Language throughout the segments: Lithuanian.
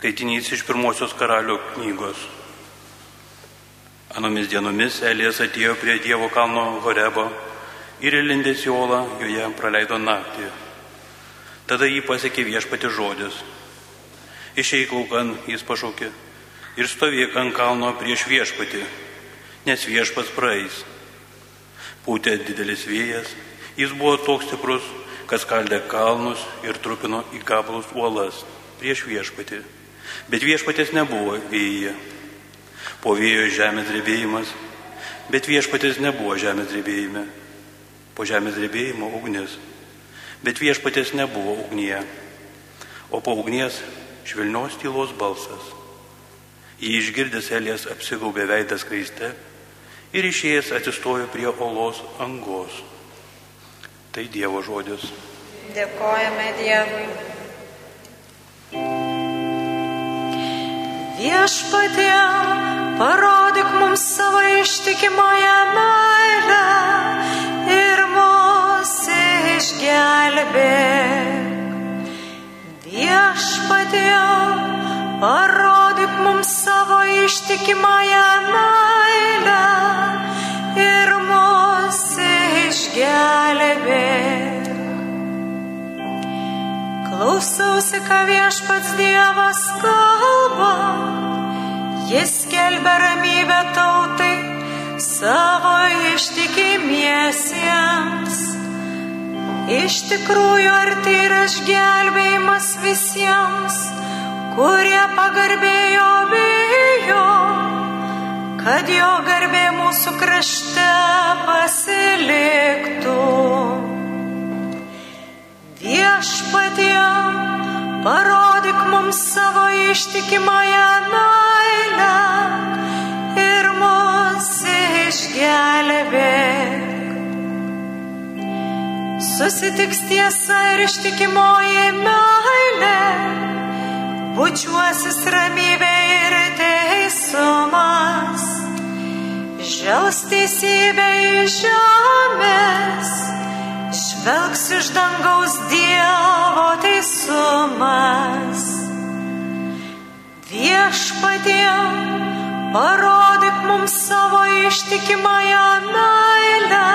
Skaitinys iš pirmosios karalių knygos. Anomis dienomis Elijas atėjo prie Dievo kalno Horebo ir įlindęs į olą joje praleido naktį. Tada jį pasiekė viešpati žodis. Išeik laukan, jis pašaukė, ir stovėk ant kalno prieš viešpatį, nes viešpas praeis. Pūtė didelis vėjas, jis buvo toks stiprus, kad skaldė kalnus ir trupino į gabalus uolas prieš viešpatį. Bet viešpatės nebuvo vėjyje. Po vėjo žemės drebėjimas, bet viešpatės nebuvo žemės drebėjime. Po žemės drebėjimo ugnis, bet viešpatės nebuvo ugnyje. O po ugnies švelnios tylos balsas. Jį išgirdęs Elijas apsigaubė veidą skraiste ir išėjęs atsistojo prie olos angos. Tai Dievo žodis. Dėkojame Dievui. Viešpatie, parodyk mums savo ištikimąją meilę ir mūsų išgelbėk. Viešpatie, parodyk mums savo ištikimąją meilę ir mūsų išgelbėk. Klausausi, ką viešpats Dievas kalba, jis kelbia ramybę tautai savo ištikimiesiems. Iš tikrųjų, ar tai yra išgelbėjimas visiems, kurie pagarbėjo bijo, kad jo garbė mūsų krašte pasiliktų. Viešpatie, parodyk mums savo ištikimąją meilę ir mūsų išgelbėk. Susitiks tiesa ir ištikimoji meilė, bučiuosis ramybė ir teisumas, žels teisybė iš žemės žvelgs iš dangaus Dievo teisumas. Viešpatie, parodyk mums savo ištikimąją meilę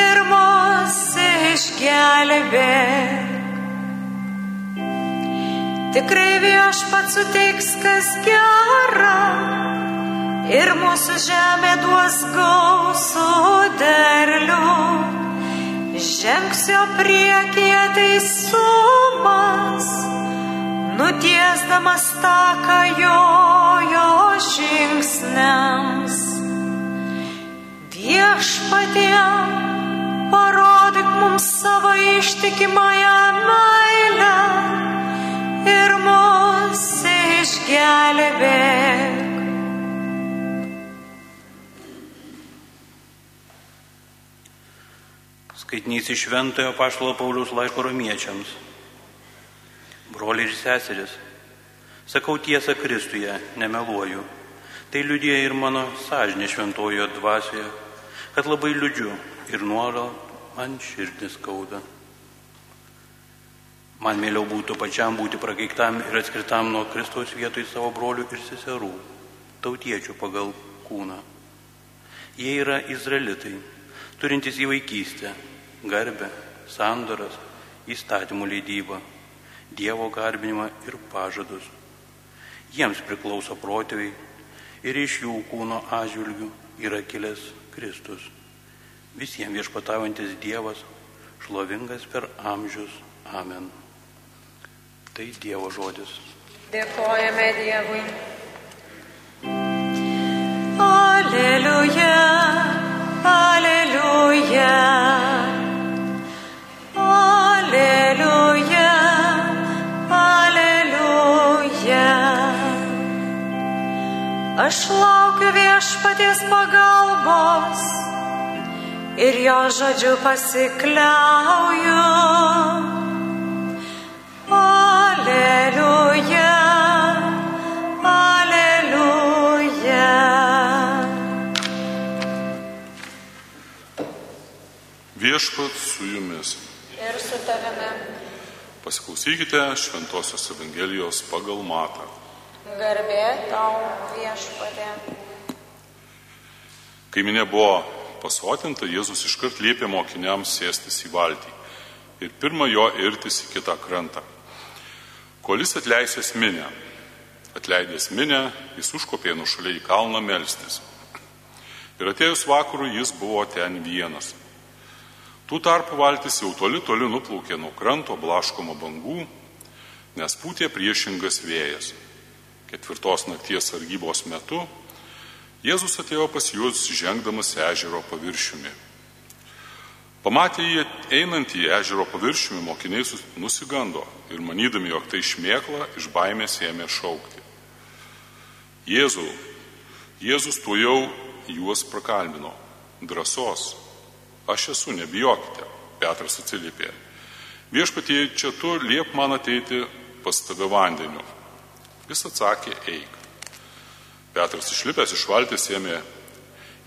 ir mūsų išgelbėk. Tikrai viešpats suteiks kas gera ir mūsų žemė duos gausų derlių žengsiu priekyje teisumas, nutiesdamas taką jo, jo žingsniams. Viešpatie, parodyk mums savo ištikimąją meilę ir mūsų išgelbėk. Skaitinys iš Šventojo Paštalo Paulius laiško romiečiams. Broliai ir seseris, sakau tiesą Kristuje, nemeluoju. Tai liudija ir mano sąžinė šventojo dvasioje, kad labai liūdžiu ir nuoro man širdis skauda. Man mėliau būtų pačiam būti prakeiktam ir atskirtam nuo Kristaus vietoj savo brolių ir seserų, tautiečių pagal kūną. Jie yra izraelitai, turintys į vaikystę, garbę, sandoras, įstatymų leidybą, Dievo garbinimą ir pažadus. Jiems priklauso protėviai ir iš jų kūno atžvilgių yra kilęs Kristus. Visiems viešpataujantis Dievas, šlovingas per amžius. Amen. Tai Dievo žodis. Dėkojame Dievui. Aleliuja. Aš laukiu viešpaties pagalbos ir jo žodžiu pasikliauju. Aleliuja, aleliuja. Viešpat su jumis. Ir su tavimi. Pasiklausykite Šventojios Evangelijos pagal Matą. Garbė tau viešpatė. Kai minė buvo pasotinta, Jėzus iškart liepė mokiniams sėstis į valtį ir pirmą jo irtis į kitą krantą. Kol jis atleisęs minę, atleidęs minę, jis užkopė nušaliai į kalną melstis. Ir atėjus vakarų jis buvo ten vienas. Tų tarpu valtis jau toli toli nuplaukė nuo kranto blaškomo bangų, nes pūtė priešingas vėjas. Ketvirtos nakties sargybos metu Jėzus atėjo pas juos žengdamas ežero paviršiumi. Pamatė jį einant į ežero paviršiumi, mokiniai nusigando ir manydami, jog tai šmėkla, iš baimės ėmė šaukti. Jėzau, Jėzus tuo jau juos prakalbino. Drąsos, aš esu, nebijokite, Petras atsiliepė. Viešpatie, čia tu liep man ateiti pas tave vandeniu. Jis atsakė, eik. Petras išlipęs iš valties ėmė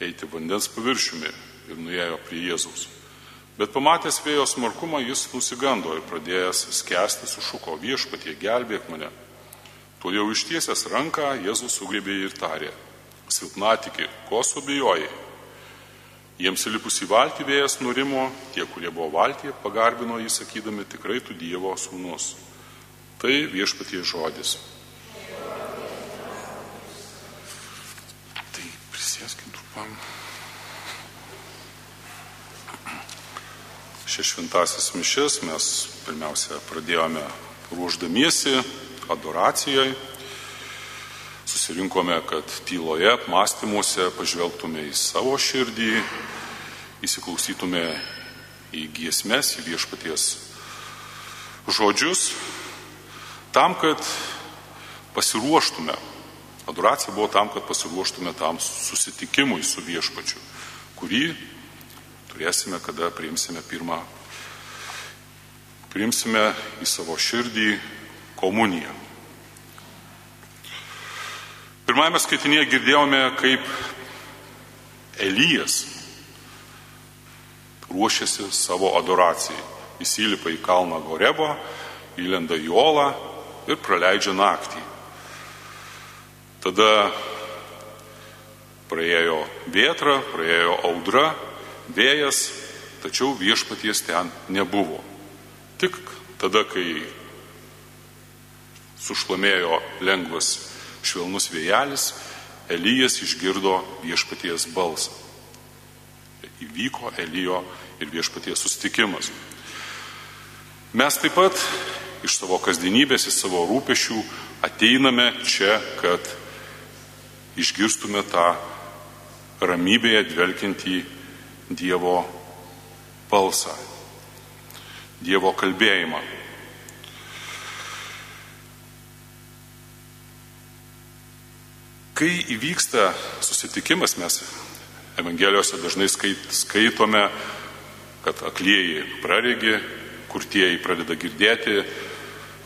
eiti vandens paviršiumi ir nuėjo prie Jėzaus. Bet pamatęs vėjo smarkumą, jis nusigando ir pradėjęs skęsti sušuko viešpatie, gelbėk mane. Tuo jau ištiesęs ranką Jėzus sugrėbė ir tarė, silpnatikį, ko subijojai? Jiems įlipus į valtį vėjas nurimo, tie, kurie buvo valtyje, pagarbino jį sakydami, tikrai tu Dievo sūnus. Tai viešpatie žodis. Tai šventasis mišes mes pirmiausia pradėjome ruoždamiesi adoracijai. Susirinkome, kad tyloje, apmąstymuose pažvelgtume į savo širdį, įsiklausytume į giesmes, į viešpaties žodžius, tam, kad pasiruoštume. Adoracija buvo tam, kad pasiruoštume tam susitikimui su viešpačiu, kurį turėsime, kada priimsime pirmą, priimsime į savo širdį komuniją. Pirmajame skaitinėje girdėjome, kaip Elijas ruošiasi savo adoracijai. Jis įlipa į kalną Gorebo, įlenda į Olą ir praleidžia naktį. Tada praėjo vėtra, praėjo audra, vėjas, tačiau viešpaties ten nebuvo. Tik tada, kai sušlamėjo lengvas švelnus vėjelis, Elijas išgirdo viešpaties balsą. Įvyko Elijo ir viešpaties sustikimas. Mes taip pat iš savo kasdienybės, iš savo rūpešių ateiname čia, kad išgirstume tą ramybėje dvelkiantį Dievo balsą, Dievo kalbėjimą. Kai įvyksta susitikimas, mes Evangelijose dažnai skait, skaitome, kad aklieji praregi, kurtieji pradeda girdėti,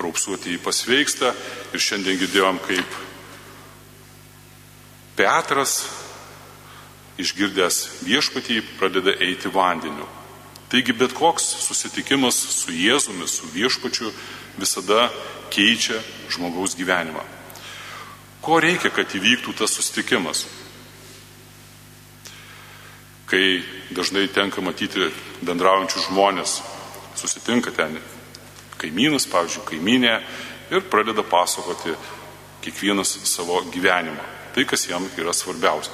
raupsuotieji pasveiksta ir šiandien girdėjom, kaip Petras, išgirdęs viešpatį, pradeda eiti vandeniu. Taigi bet koks susitikimas su Jėzumi, su viešpačiu visada keičia žmogaus gyvenimą. Ko reikia, kad įvyktų tas susitikimas? Kai dažnai tenka matyti bendraujančius žmonės, susitinka ten kaimynas, pavyzdžiui, kaiminė ir pradeda pasakoti kiekvienas savo gyvenimą, tai kas jam yra svarbiausia.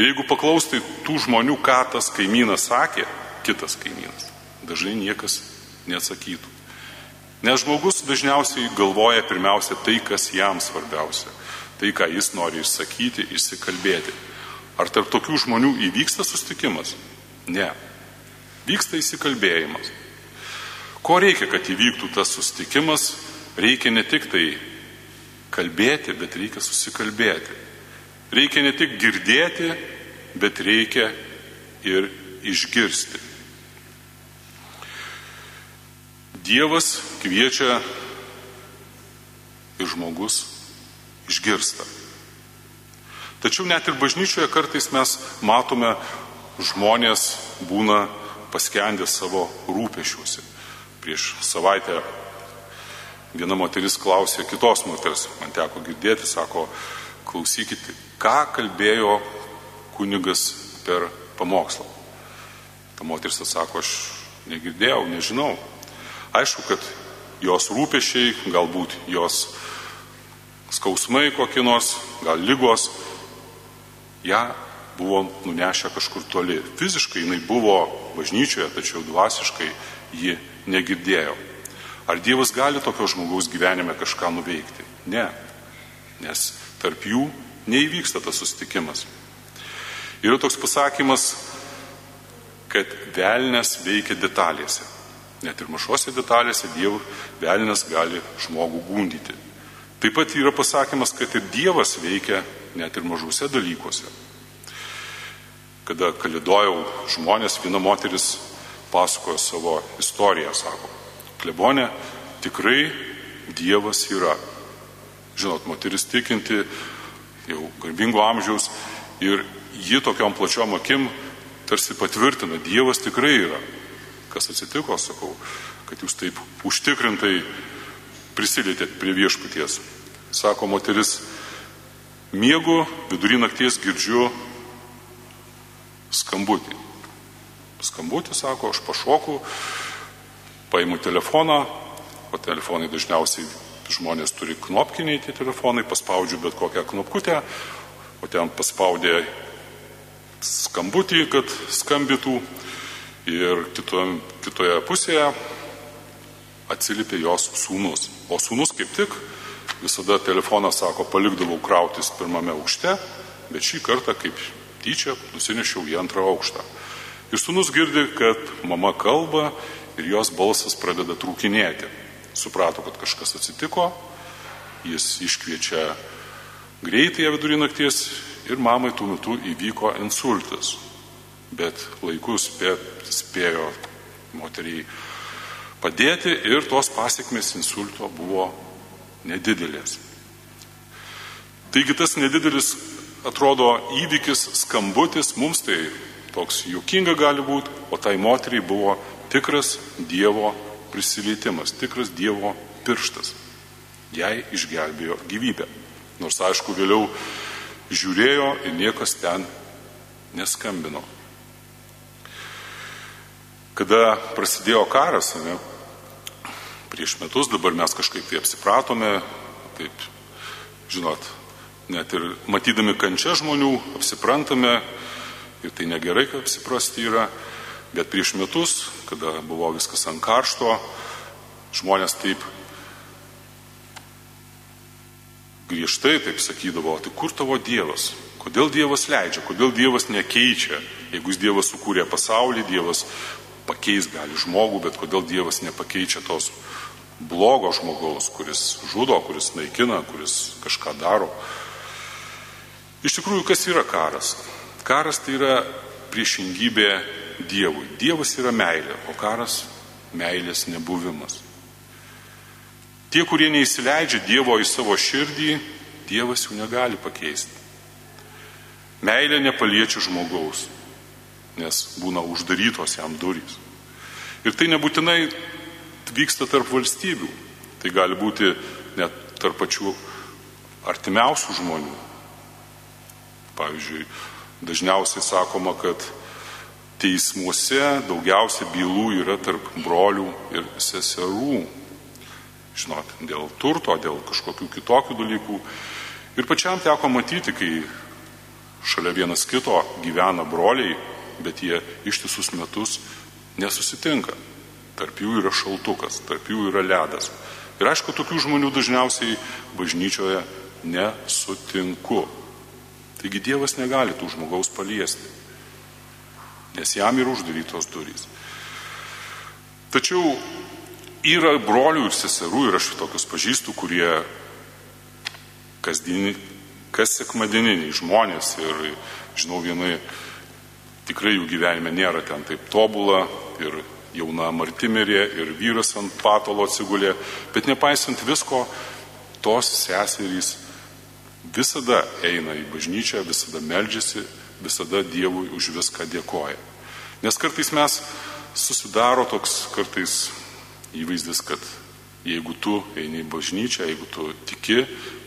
Ir jeigu paklaustai tų žmonių, ką tas kaimynas sakė, kitas kaimynas, dažnai niekas neatsakytų. Nes žmogus dažniausiai galvoja pirmiausia tai, kas jam svarbiausia, tai, ką jis nori išsakyti, išsikalbėti. Ar tarp tokių žmonių įvyksta sustikimas? Ne. Vyksta įsikalbėjimas. Ko reikia, kad įvyktų tas sustikimas? Reikia ne tik tai kalbėti, bet reikia susikalbėti. Reikia ne tik girdėti, bet reikia ir išgirsti. Dievas kviečia ir žmogus išgirsta. Tačiau net ir bažnyčioje kartais mes matome, žmonės būna paskendę savo rūpešiuose. Prieš savaitę viena moteris klausė kitos moters, man teko girdėti, sako, klausykite, ką kalbėjo kunigas per pamokslą. Ta moteris atsako, aš negirdėjau, nežinau. Aišku, kad jos rūpešiai, galbūt jos skausmai kokie nors, gal lygos, ją buvo nunešę kažkur toli. Fiziškai jinai buvo bažnyčioje, tačiau dvasiškai ji negirdėjo. Ar Dievas gali tokio žmogaus gyvenime kažką nuveikti? Ne, nes tarp jų neįvyksta tas susitikimas. Yra toks pasakymas, kad velnės veikia detalėse. Net ir mažose detalėse Dievo velnės gali žmogų gundyti. Taip pat yra pasakymas, kad ir Dievas veikia net ir mažuose dalykuose. Kada kalidojau žmonės, viena moteris pasakojo savo istoriją, sako, klebonė, tikrai Dievas yra. Žinot, moteris tikinti, jau garbingo amžiaus ir ji tokiom plačiom akim tarsi patvirtina, Dievas tikrai yra. Kas atsitiko, sakau, kad jūs taip užtikrintai prisilietėt prie viešpaties. Sako moteris, miegu, vidury nakties girdžiu skambutį. Skambutį, sako, aš pašoku, paimu telefoną, o telefonai dažniausiai žmonės turi knopkiniai tie telefonai, paspaudžiu bet kokią knopkutę, o ten paspaudė skambutį, kad skambytų ir kito, kitoje pusėje atsilipė jos sūnus. O sūnus kaip tik visada telefoną, sako, palikdavau krautis pirmame aukšte, bet šį kartą kaip tyčia nusinešiau į antrą aukštą. Ir sūnus girdi, kad mama kalba ir jos balsas pradeda trūkinėti. Suprato, kad kažkas atsitiko, jis iškviečia greitai vidurį nakties ir mamai tuo metu įvyko insultas. Bet laikus spė, spėjo moteriai padėti ir tos pasiekmes insulto buvo nedidelės. Taigi tas nedidelis atrodo įvykis, skambutis, mums tai toks juokinga gali būti, o tai moteriai buvo tikras Dievo prisilietimas, tikras Dievo pirštas. Jai išgelbėjo gyvybę. Nors aišku, vėliau žiūrėjo ir niekas ten neskambino. Kada prasidėjo karas, ne, prieš metus, dabar mes kažkaip tai apsipratome, taip, žinot, net ir matydami kančią žmonių, apsiprantame ir tai negerai, kad apsiprasti yra, bet prieš metus, kada buvo viskas ant karšto, žmonės taip griežtai taip sakydavo, tai kur tavo Dievas? Kodėl Dievas leidžia, kodėl Dievas nekeičia? Jeigu Dievas sukūrė pasaulį, Dievas pakeis gali žmogų, bet kodėl Dievas nepakeičia tos blogo žmogaus, kuris žudo, kuris naikina, kuris kažką daro. Iš tikrųjų, kas yra karas? Karas tai yra priešingybė Dievui. Dievas yra meilė, o karas meilės nebuvimas. Tie, kurie neįsileidžia Dievo į savo širdį, Dievas jų negali pakeisti. Meilė nepaliečia žmogaus, nes būna uždarytos jam durys. Ir tai nebūtinai vyksta tarp valstybių, tai gali būti net tarp pačių artimiausių žmonių. Pavyzdžiui, dažniausiai sakoma, kad teismuose daugiausia bylų yra tarp brolių ir seserų. Žinot, dėl turto, dėl kažkokių kitokių dalykų. Ir pačiam teko matyti, kai šalia vienas kito gyvena broliai, bet jie ištisus metus nesusitinka. Tarp jų yra šaltukas, tarp jų yra ledas. Ir aišku, tokių žmonių dažniausiai bažnyčioje nesutinku. Taigi Dievas negali tų žmogaus paliesti, nes jam yra uždarytos durys. Tačiau yra brolių ir seserų, ir aš tokius pažįstu, kurie kasdienį, kas sekmadieniniai žmonės ir žinau, vienai tikrai jų gyvenime nėra ten taip tobula ir jauna martimirė ir vyras ant patolo atsigulė, bet nepaisant visko, tos seserys visada eina į bažnyčią, visada meldžiasi, visada Dievui už viską dėkoja. Nes kartais mes susidaro toks kartais įvaizdis, kad Jeigu tu eini į bažnyčią, jeigu tu tiki,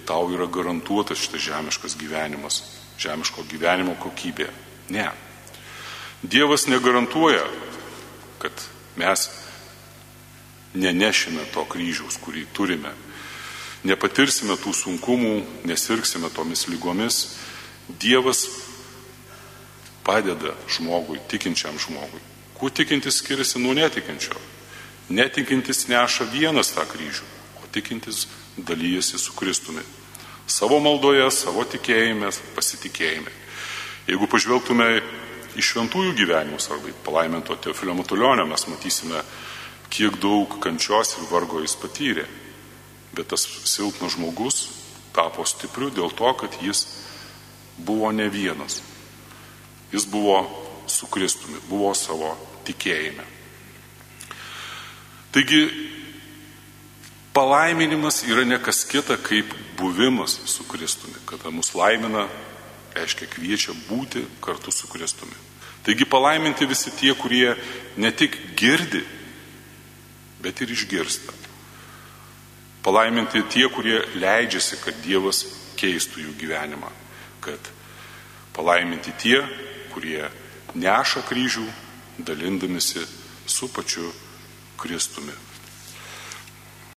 tau yra garantuotas šitas žemiškas gyvenimas, žemiško gyvenimo kokybė. Ne. Dievas negarantuoja, kad mes nenešime to kryžiaus, kurį turime. Nepatirsime tų sunkumų, nesirksime tomis lygomis. Dievas padeda žmogui, tikinčiam žmogui. Kuo tikintis skiriasi nuo netikinčio? Netikintis neša vienas tą kryžių, o tikintis dalyjasi su Kristumi. Savo maldoje, savo tikėjime, pasitikėjime. Jeigu pažvelgtume į šventųjų gyvenimus arba į palaiminto Teofilio Matulionio, mes matysime, kiek daug kančios ir vargo jis patyrė. Bet tas silpnas žmogus tapo stipriu dėl to, kad jis buvo ne vienas. Jis buvo su Kristumi, buvo savo tikėjime. Taigi, palaiminimas yra ne kas kita kaip buvimas su Kristumi, kada mus laimina, reiškia kviečia būti kartu su Kristumi. Taigi palaiminti visi tie, kurie ne tik girdi, bet ir išgirsta. Palaiminti tie, kurie leidžiasi, kad Dievas keistų jų gyvenimą. Kad palaiminti tie, kurie neša kryžių, dalindamisi su pačiu Kristumi.